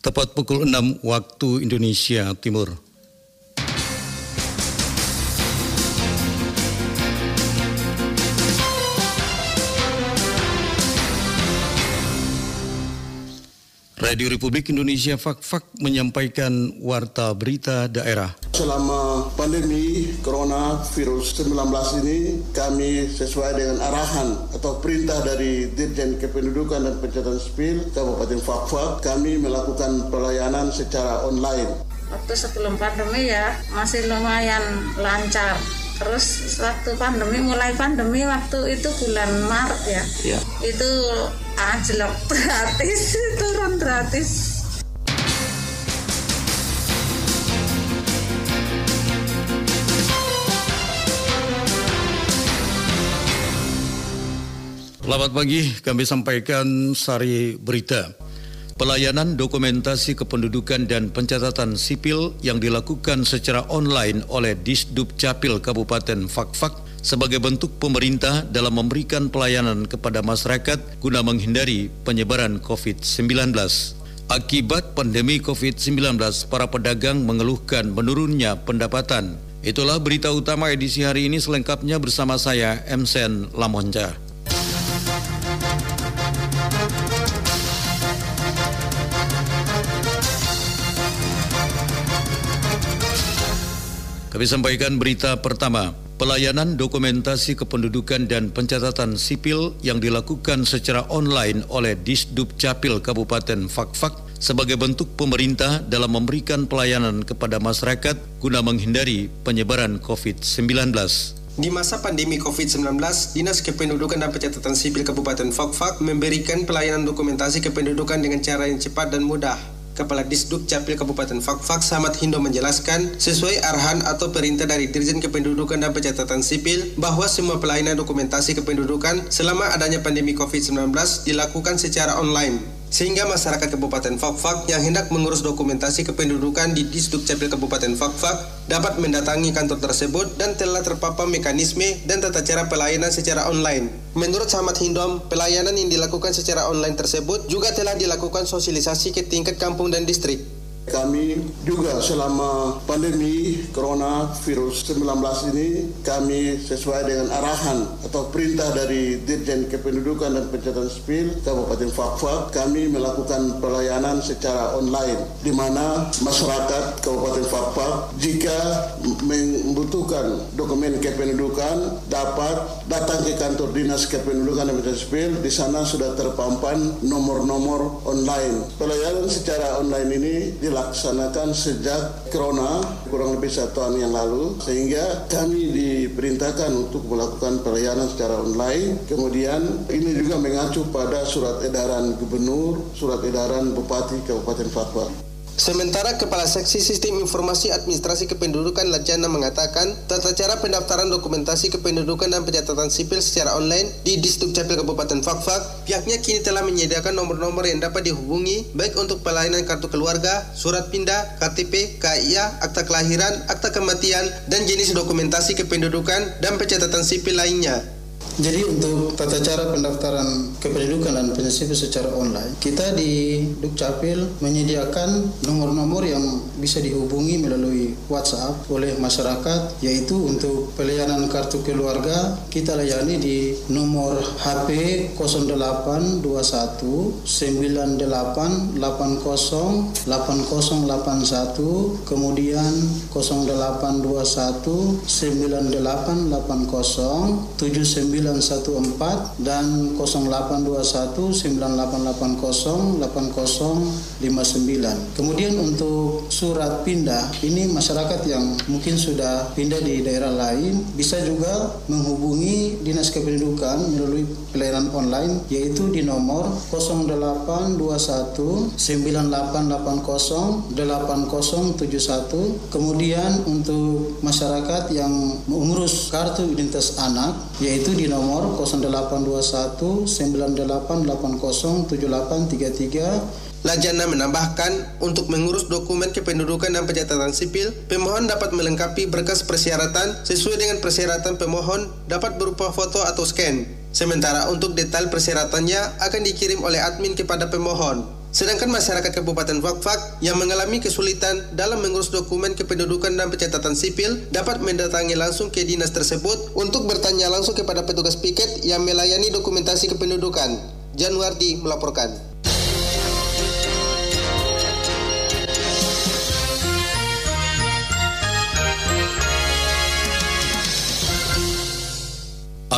tepat pukul 6 waktu Indonesia Timur. Radio Republik Indonesia Fak-Fak menyampaikan warta berita daerah. Selama pandemi Corona virus 19 ini kami sesuai dengan arahan atau perintah dari Dirjen Kependudukan dan Pencatatan Sipil Kabupaten Fak-Fak kami melakukan pelayanan secara online. Waktu sebelum pandemi ya masih lumayan lancar terus waktu pandemi mulai pandemi waktu itu bulan Maret ya, ya. itu anjlok gratis turun gratis Selamat pagi, kami sampaikan sari berita. Pelayanan dokumentasi kependudukan dan pencatatan sipil yang dilakukan secara online oleh Disduk Capil Kabupaten Fakfak sebagai bentuk pemerintah dalam memberikan pelayanan kepada masyarakat guna menghindari penyebaran COVID-19. Akibat pandemi COVID-19, para pedagang mengeluhkan menurunnya pendapatan. Itulah berita utama edisi hari ini selengkapnya bersama saya, Emsen Lamonja. Kami sampaikan berita pertama. Pelayanan dokumentasi kependudukan dan pencatatan sipil yang dilakukan secara online oleh Disduk Capil Kabupaten Fakfak sebagai bentuk pemerintah dalam memberikan pelayanan kepada masyarakat guna menghindari penyebaran COVID-19. Di masa pandemi COVID-19, Dinas Kependudukan dan Pencatatan Sipil Kabupaten Fakfak memberikan pelayanan dokumentasi kependudukan dengan cara yang cepat dan mudah. Kepala Disduk Capil Kabupaten Fakfak Samad Hindo menjelaskan sesuai arahan atau perintah dari Dirjen Kependudukan dan Pencatatan Sipil bahwa semua pelayanan dokumentasi kependudukan selama adanya pandemi COVID-19 dilakukan secara online sehingga masyarakat Kabupaten Fakfak yang hendak mengurus dokumentasi kependudukan di Disduk Capil Kabupaten Fakfak dapat mendatangi kantor tersebut dan telah terpapar mekanisme dan tata cara pelayanan secara online. Menurut Samad Hindom, pelayanan yang dilakukan secara online tersebut juga telah dilakukan sosialisasi ke tingkat kampung dan distrik. Kami juga selama pandemi Corona virus 19 ini kami sesuai dengan arahan atau perintah dari Dirjen Kependudukan dan Pencatatan Sipil Kabupaten Fakfak kami melakukan pelayanan secara online di mana masyarakat Kabupaten Fakfak jika membutuhkan dokumen kependudukan dapat datang ke kantor Dinas Kependudukan dan Pencatatan Sipil di sana sudah terpampang nomor-nomor online. Pelayanan secara online ini dilaksanakan sejak Corona kurang lebih satu tahun yang lalu sehingga kami diperintahkan untuk melakukan pelayanan secara online. Kemudian ini juga mengacu pada surat edaran gubernur surat edaran bupati Kabupaten Fatwa Sementara Kepala Seksi Sistem Informasi Administrasi Kependudukan Lajana mengatakan tata cara pendaftaran dokumentasi kependudukan dan pencatatan sipil secara online di Distrik Capil Kabupaten Fakfak, pihaknya kini telah menyediakan nomor-nomor yang dapat dihubungi baik untuk pelayanan kartu keluarga, surat pindah, KTP, KIA, akta kelahiran, akta kematian, dan jenis dokumentasi kependudukan dan pencatatan sipil lainnya. Jadi untuk tata cara pendaftaran kependudukan dan penyelesaian secara online, kita di Dukcapil menyediakan nomor-nomor yang bisa dihubungi melalui WhatsApp oleh masyarakat, yaitu untuk pelayanan kartu keluarga kita layani di nomor HP 0821 98 80 8081 kemudian 0821 9880 79 914 dan 0821 9880 8059. Kemudian untuk surat pindah ini masyarakat yang mungkin sudah pindah di daerah lain bisa juga menghubungi Dinas Kependudukan melalui pelayanan online yaitu di nomor 0821 9880 8071 kemudian untuk masyarakat yang mengurus kartu identitas anak yaitu di nomor nomor 0821 9880 7833 Lajana menambahkan, untuk mengurus dokumen kependudukan dan pencatatan sipil, pemohon dapat melengkapi berkas persyaratan sesuai dengan persyaratan pemohon dapat berupa foto atau scan. Sementara untuk detail persyaratannya akan dikirim oleh admin kepada pemohon. Sedangkan masyarakat Kabupaten Fakfak yang mengalami kesulitan dalam mengurus dokumen kependudukan dan pencatatan sipil dapat mendatangi langsung ke dinas tersebut untuk bertanya langsung kepada petugas piket yang melayani dokumentasi kependudukan. Januardi melaporkan.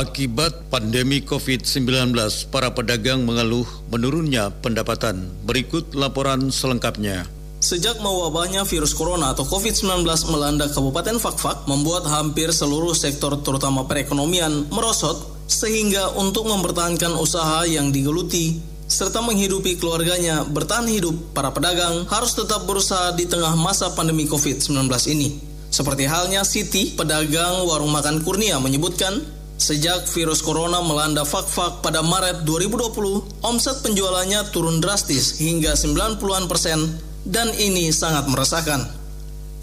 Akibat pandemi COVID-19, para pedagang mengeluh menurunnya pendapatan. Berikut laporan selengkapnya. Sejak mewabahnya virus corona atau COVID-19 melanda Kabupaten Fakfak, membuat hampir seluruh sektor terutama perekonomian merosot sehingga untuk mempertahankan usaha yang digeluti serta menghidupi keluarganya bertahan hidup, para pedagang harus tetap berusaha di tengah masa pandemi COVID-19 ini. Seperti halnya Siti, pedagang warung makan Kurnia menyebutkan, Sejak virus corona melanda Fakfak pada Maret 2020, omset penjualannya turun drastis hingga 90-an persen dan ini sangat meresahkan.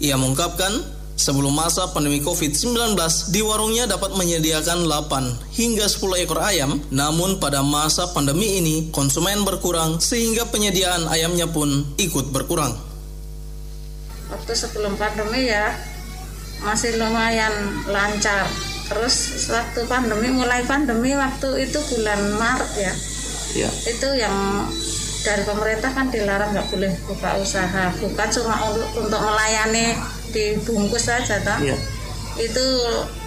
Ia mengungkapkan, sebelum masa pandemi COVID-19, di warungnya dapat menyediakan 8 hingga 10 ekor ayam, namun pada masa pandemi ini konsumen berkurang sehingga penyediaan ayamnya pun ikut berkurang. Waktu sebelum pandemi ya masih lumayan lancar terus waktu pandemi mulai pandemi waktu itu bulan Maret ya, ya. itu yang dari pemerintah kan dilarang nggak boleh buka usaha. Bukan cuma untuk, untuk melayani dibungkus saja toh. Ya. itu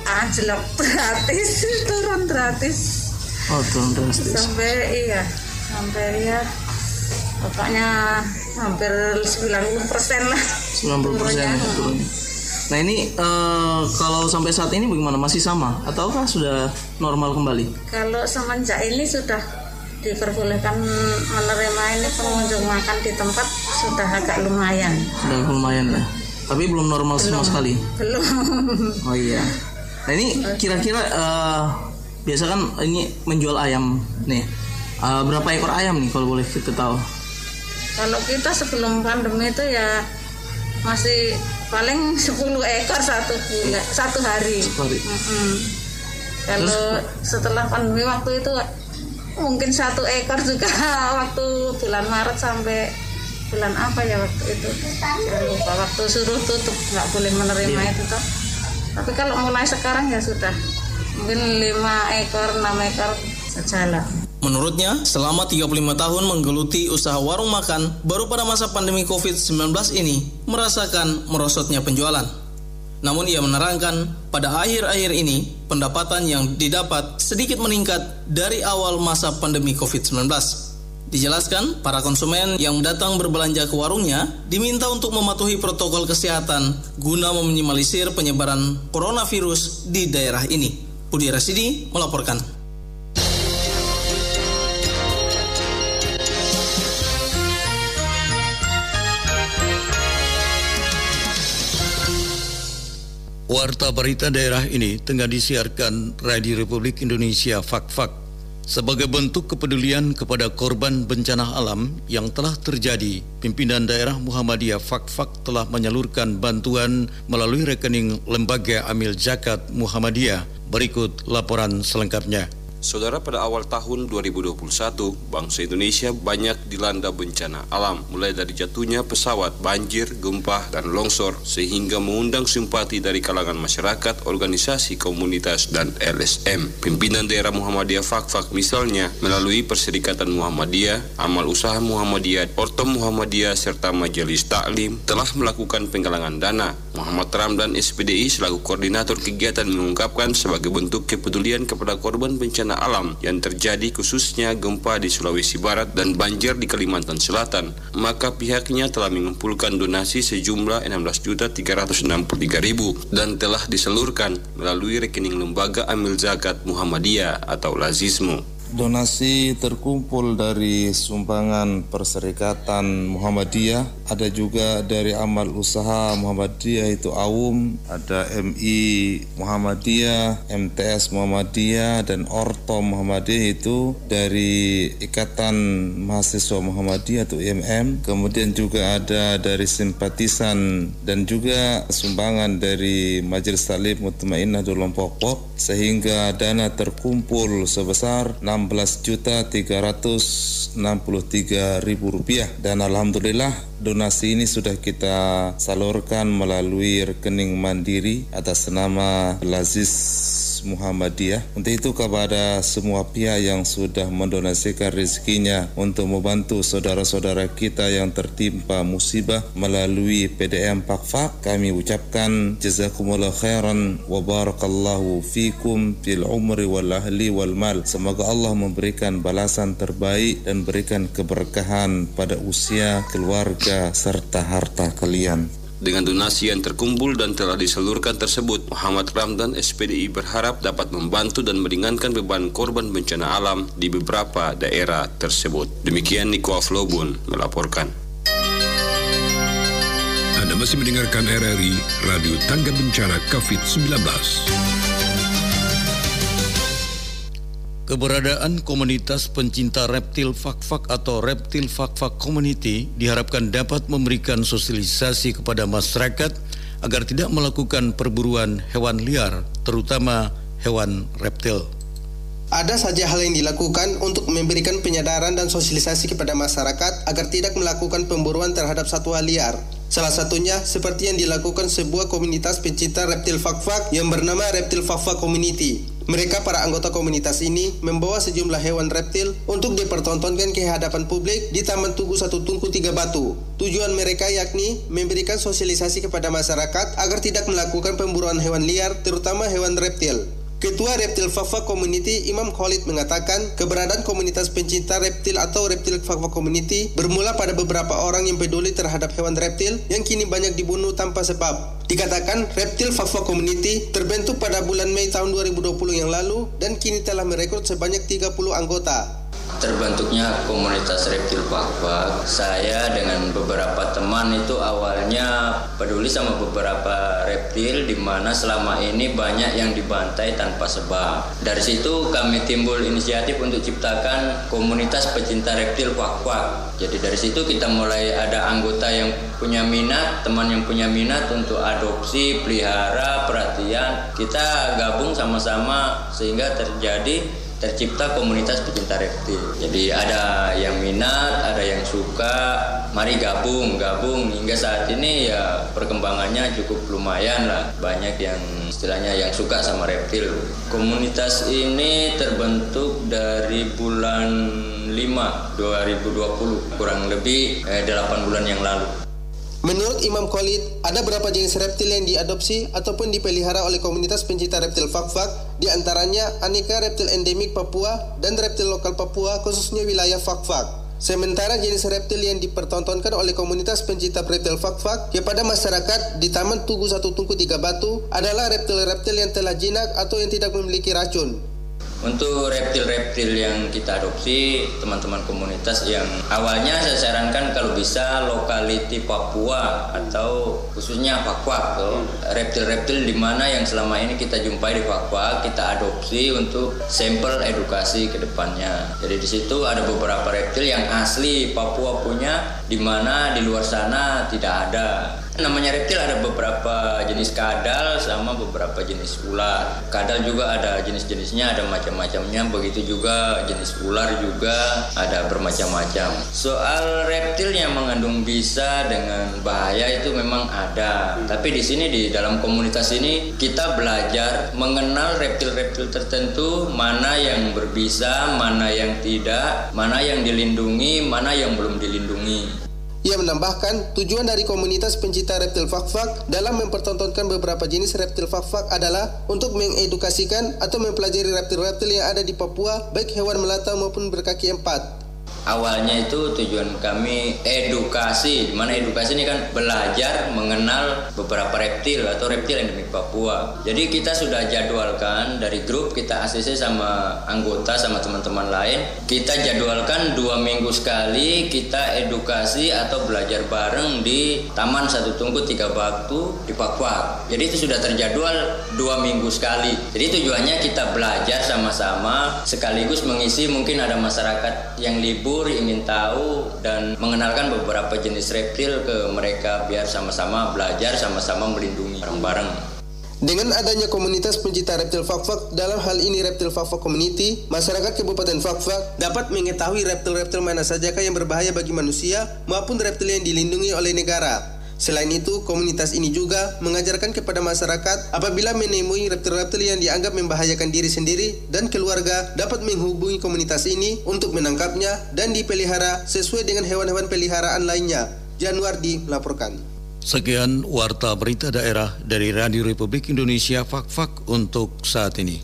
anjlok gratis turun gratis. Oh turun drastis. Sampai iya sampai ya pokoknya hampir 90 persen lah 90 persen ya turun Nah ini uh, kalau sampai saat ini bagaimana masih sama ataukah sudah normal kembali? Kalau semenjak ini sudah diperbolehkan menerima ini pengunjung makan di tempat sudah agak lumayan. Sudah lumayan ya. Tapi belum normal belum, sama sekali. Belum. Oh iya. Nah ini kira-kira uh, biasa kan ini menjual ayam nih. Uh, berapa ekor ayam nih kalau boleh kita tahu? Kalau kita sebelum pandemi itu ya masih paling 10 ekor satu bulan satu hari. hari. Mm -hmm. Kalau setelah pandemi waktu itu mungkin satu ekor juga waktu bulan Maret sampai bulan apa ya waktu itu saya lupa waktu suruh tutup nggak boleh menerima yeah. itu toh tapi kalau mulai sekarang ya sudah mungkin lima ekor enam ekor sejalan Menurutnya, selama 35 tahun menggeluti usaha warung makan, baru pada masa pandemi COVID-19 ini merasakan merosotnya penjualan. Namun ia menerangkan, pada akhir-akhir ini, pendapatan yang didapat sedikit meningkat dari awal masa pandemi COVID-19. Dijelaskan, para konsumen yang datang berbelanja ke warungnya diminta untuk mematuhi protokol kesehatan guna meminimalisir penyebaran coronavirus di daerah ini. Budi Rasidi melaporkan. Warta berita daerah ini tengah disiarkan Radio Republik Indonesia Fak-Fak sebagai bentuk kepedulian kepada korban bencana alam yang telah terjadi. Pimpinan daerah Muhammadiyah Fak-Fak telah menyalurkan bantuan melalui rekening Lembaga Amil Zakat Muhammadiyah. Berikut laporan selengkapnya. Saudara, pada awal tahun 2021, bangsa Indonesia banyak dilanda bencana alam, mulai dari jatuhnya pesawat, banjir, gempa, dan longsor, sehingga mengundang simpati dari kalangan masyarakat, organisasi, komunitas, dan LSM. Pimpinan daerah Muhammadiyah Fakfak misalnya, melalui Perserikatan Muhammadiyah, Amal Usaha Muhammadiyah, Ortom Muhammadiyah, serta Majelis Taklim, telah melakukan penggalangan dana. Muhammad Ramdan SPDI selaku koordinator kegiatan mengungkapkan sebagai bentuk kepedulian kepada korban bencana bencana alam yang terjadi khususnya gempa di Sulawesi Barat dan banjir di Kalimantan Selatan, maka pihaknya telah mengumpulkan donasi sejumlah 16.363.000 dan telah diseluruhkan melalui rekening Lembaga Amil Zakat Muhammadiyah atau Lazismu. Donasi terkumpul dari sumbangan Perserikatan Muhammadiyah, ada juga dari amal usaha Muhammadiyah itu AUM, ada MI Muhammadiyah, MTS Muhammadiyah dan Orto Muhammadiyah itu dari Ikatan Mahasiswa Muhammadiyah atau IMM, kemudian juga ada dari simpatisan dan juga sumbangan dari Majelis Salib Mutmainnah Pokok, sehingga dana terkumpul sebesar 6 16.363.000 rupiah. Dan alhamdulillah donasi ini sudah kita salurkan melalui rekening mandiri atas nama Lazis Muhammadiyah. Untuk itu kepada semua pihak yang sudah mendonasikan rezekinya untuk membantu saudara-saudara kita yang tertimpa musibah melalui PDM Pakfak, kami ucapkan jazakumullah khairan wa barakallahu fikum fil umri wal ahli wal mal. Semoga Allah memberikan balasan terbaik dan berikan keberkahan pada usia, keluarga serta harta kalian. Dengan donasi yang terkumpul dan telah disalurkan tersebut, Muhammad Ramdan SPDI berharap dapat membantu dan meringankan beban korban bencana alam di beberapa daerah tersebut. Demikian Niko Aflobun melaporkan. Anda masih mendengarkan RRI Radio Tangga Bencana COVID-19. Keberadaan komunitas pencinta reptil fak-fak atau reptil fak-fak community diharapkan dapat memberikan sosialisasi kepada masyarakat agar tidak melakukan perburuan hewan liar, terutama hewan reptil. Ada saja hal yang dilakukan untuk memberikan penyadaran dan sosialisasi kepada masyarakat agar tidak melakukan pemburuan terhadap satwa liar. Salah satunya seperti yang dilakukan sebuah komunitas pencinta reptil fak-fak yang bernama Reptil Fak-Fak Community. Mereka para anggota komunitas ini membawa sejumlah hewan reptil untuk dipertontonkan ke hadapan publik di Taman Tugu Satu Tungku Tiga Batu. Tujuan mereka yakni memberikan sosialisasi kepada masyarakat agar tidak melakukan pemburuan hewan liar, terutama hewan reptil. Ketua Reptil Fafa Community Imam Khalid mengatakan keberadaan komunitas pencinta reptil atau Reptil Fafa Community bermula pada beberapa orang yang peduli terhadap hewan reptil yang kini banyak dibunuh tanpa sebab. Dikatakan Reptil Fafa Community terbentuk pada bulan Mei tahun 2020 yang lalu dan kini telah merekrut sebanyak 30 anggota terbentuknya komunitas reptil Pakpak. Saya dengan beberapa teman itu awalnya peduli sama beberapa reptil di mana selama ini banyak yang dibantai tanpa sebab. Dari situ kami timbul inisiatif untuk ciptakan komunitas pecinta reptil Pakpak. Jadi dari situ kita mulai ada anggota yang punya minat, teman yang punya minat untuk adopsi, pelihara, perhatian. Kita gabung sama-sama sehingga terjadi tercipta komunitas pecinta reptil. Jadi ada yang minat, ada yang suka, mari gabung, gabung hingga saat ini ya perkembangannya cukup lumayan lah. Banyak yang istilahnya yang suka sama reptil. Komunitas ini terbentuk dari bulan 5 2020 kurang lebih eh, 8 bulan yang lalu. Menurut Imam Khalid, ada berapa jenis reptil yang diadopsi ataupun dipelihara oleh komunitas pencinta reptil fak-fak, di antaranya aneka reptil endemik Papua dan reptil lokal Papua khususnya wilayah fak-fak. Sementara jenis reptil yang dipertontonkan oleh komunitas pencinta reptil fak-fak kepada masyarakat di Taman Tugu Satu Tungku Tiga Batu adalah reptil-reptil yang telah jinak atau yang tidak memiliki racun. Untuk reptil-reptil yang kita adopsi, teman-teman komunitas yang awalnya saya sarankan kalau bisa lokaliti Papua atau khususnya Papua, reptil-reptil di mana yang selama ini kita jumpai di Papua, kita adopsi untuk sampel edukasi ke depannya. Jadi di situ ada beberapa reptil yang asli Papua punya, di mana di luar sana tidak ada. Namanya reptil ada beberapa jenis kadal sama beberapa jenis ular. Kadal juga ada jenis-jenisnya, ada macam-macamnya. Begitu juga jenis ular juga ada bermacam-macam. Soal reptil yang mengandung bisa dengan bahaya itu memang ada. Tapi di sini di dalam komunitas ini kita belajar mengenal reptil-reptil tertentu, mana yang berbisa, mana yang tidak, mana yang dilindungi, mana yang belum dilindungi. Ia menambahkan, tujuan dari komunitas pencinta reptil fak-fak dalam mempertontonkan beberapa jenis reptil fak-fak adalah untuk mengedukasikan atau mempelajari reptil-reptil yang ada di Papua, baik hewan melata maupun berkaki empat. Awalnya itu tujuan kami edukasi, mana edukasi ini kan belajar mengenal beberapa reptil atau reptil endemik Papua. Jadi kita sudah jadwalkan dari grup kita ACC sama anggota sama teman-teman lain, kita jadwalkan dua minggu sekali kita edukasi atau belajar bareng di Taman Satu Tungku Tiga Baktu di Papua. Jadi itu sudah terjadwal dua minggu sekali. Jadi tujuannya kita belajar sama-sama sekaligus mengisi mungkin ada masyarakat yang libur ingin tahu dan mengenalkan beberapa jenis reptil ke mereka biar sama-sama belajar sama-sama melindungi bareng-bareng. Dengan adanya komunitas pencinta reptil Fakfak, dalam hal ini Reptil Fakfak Community, masyarakat Kabupaten Fakfak dapat mengetahui reptil-reptil mana sajakah yang berbahaya bagi manusia maupun reptil yang dilindungi oleh negara. Selain itu, komunitas ini juga mengajarkan kepada masyarakat apabila menemui reptil-reptil yang dianggap membahayakan diri sendiri dan keluarga dapat menghubungi komunitas ini untuk menangkapnya dan dipelihara sesuai dengan hewan-hewan peliharaan lainnya. Januardi melaporkan. Sekian warta berita daerah dari Radio Republik Indonesia Fak-Fak untuk saat ini.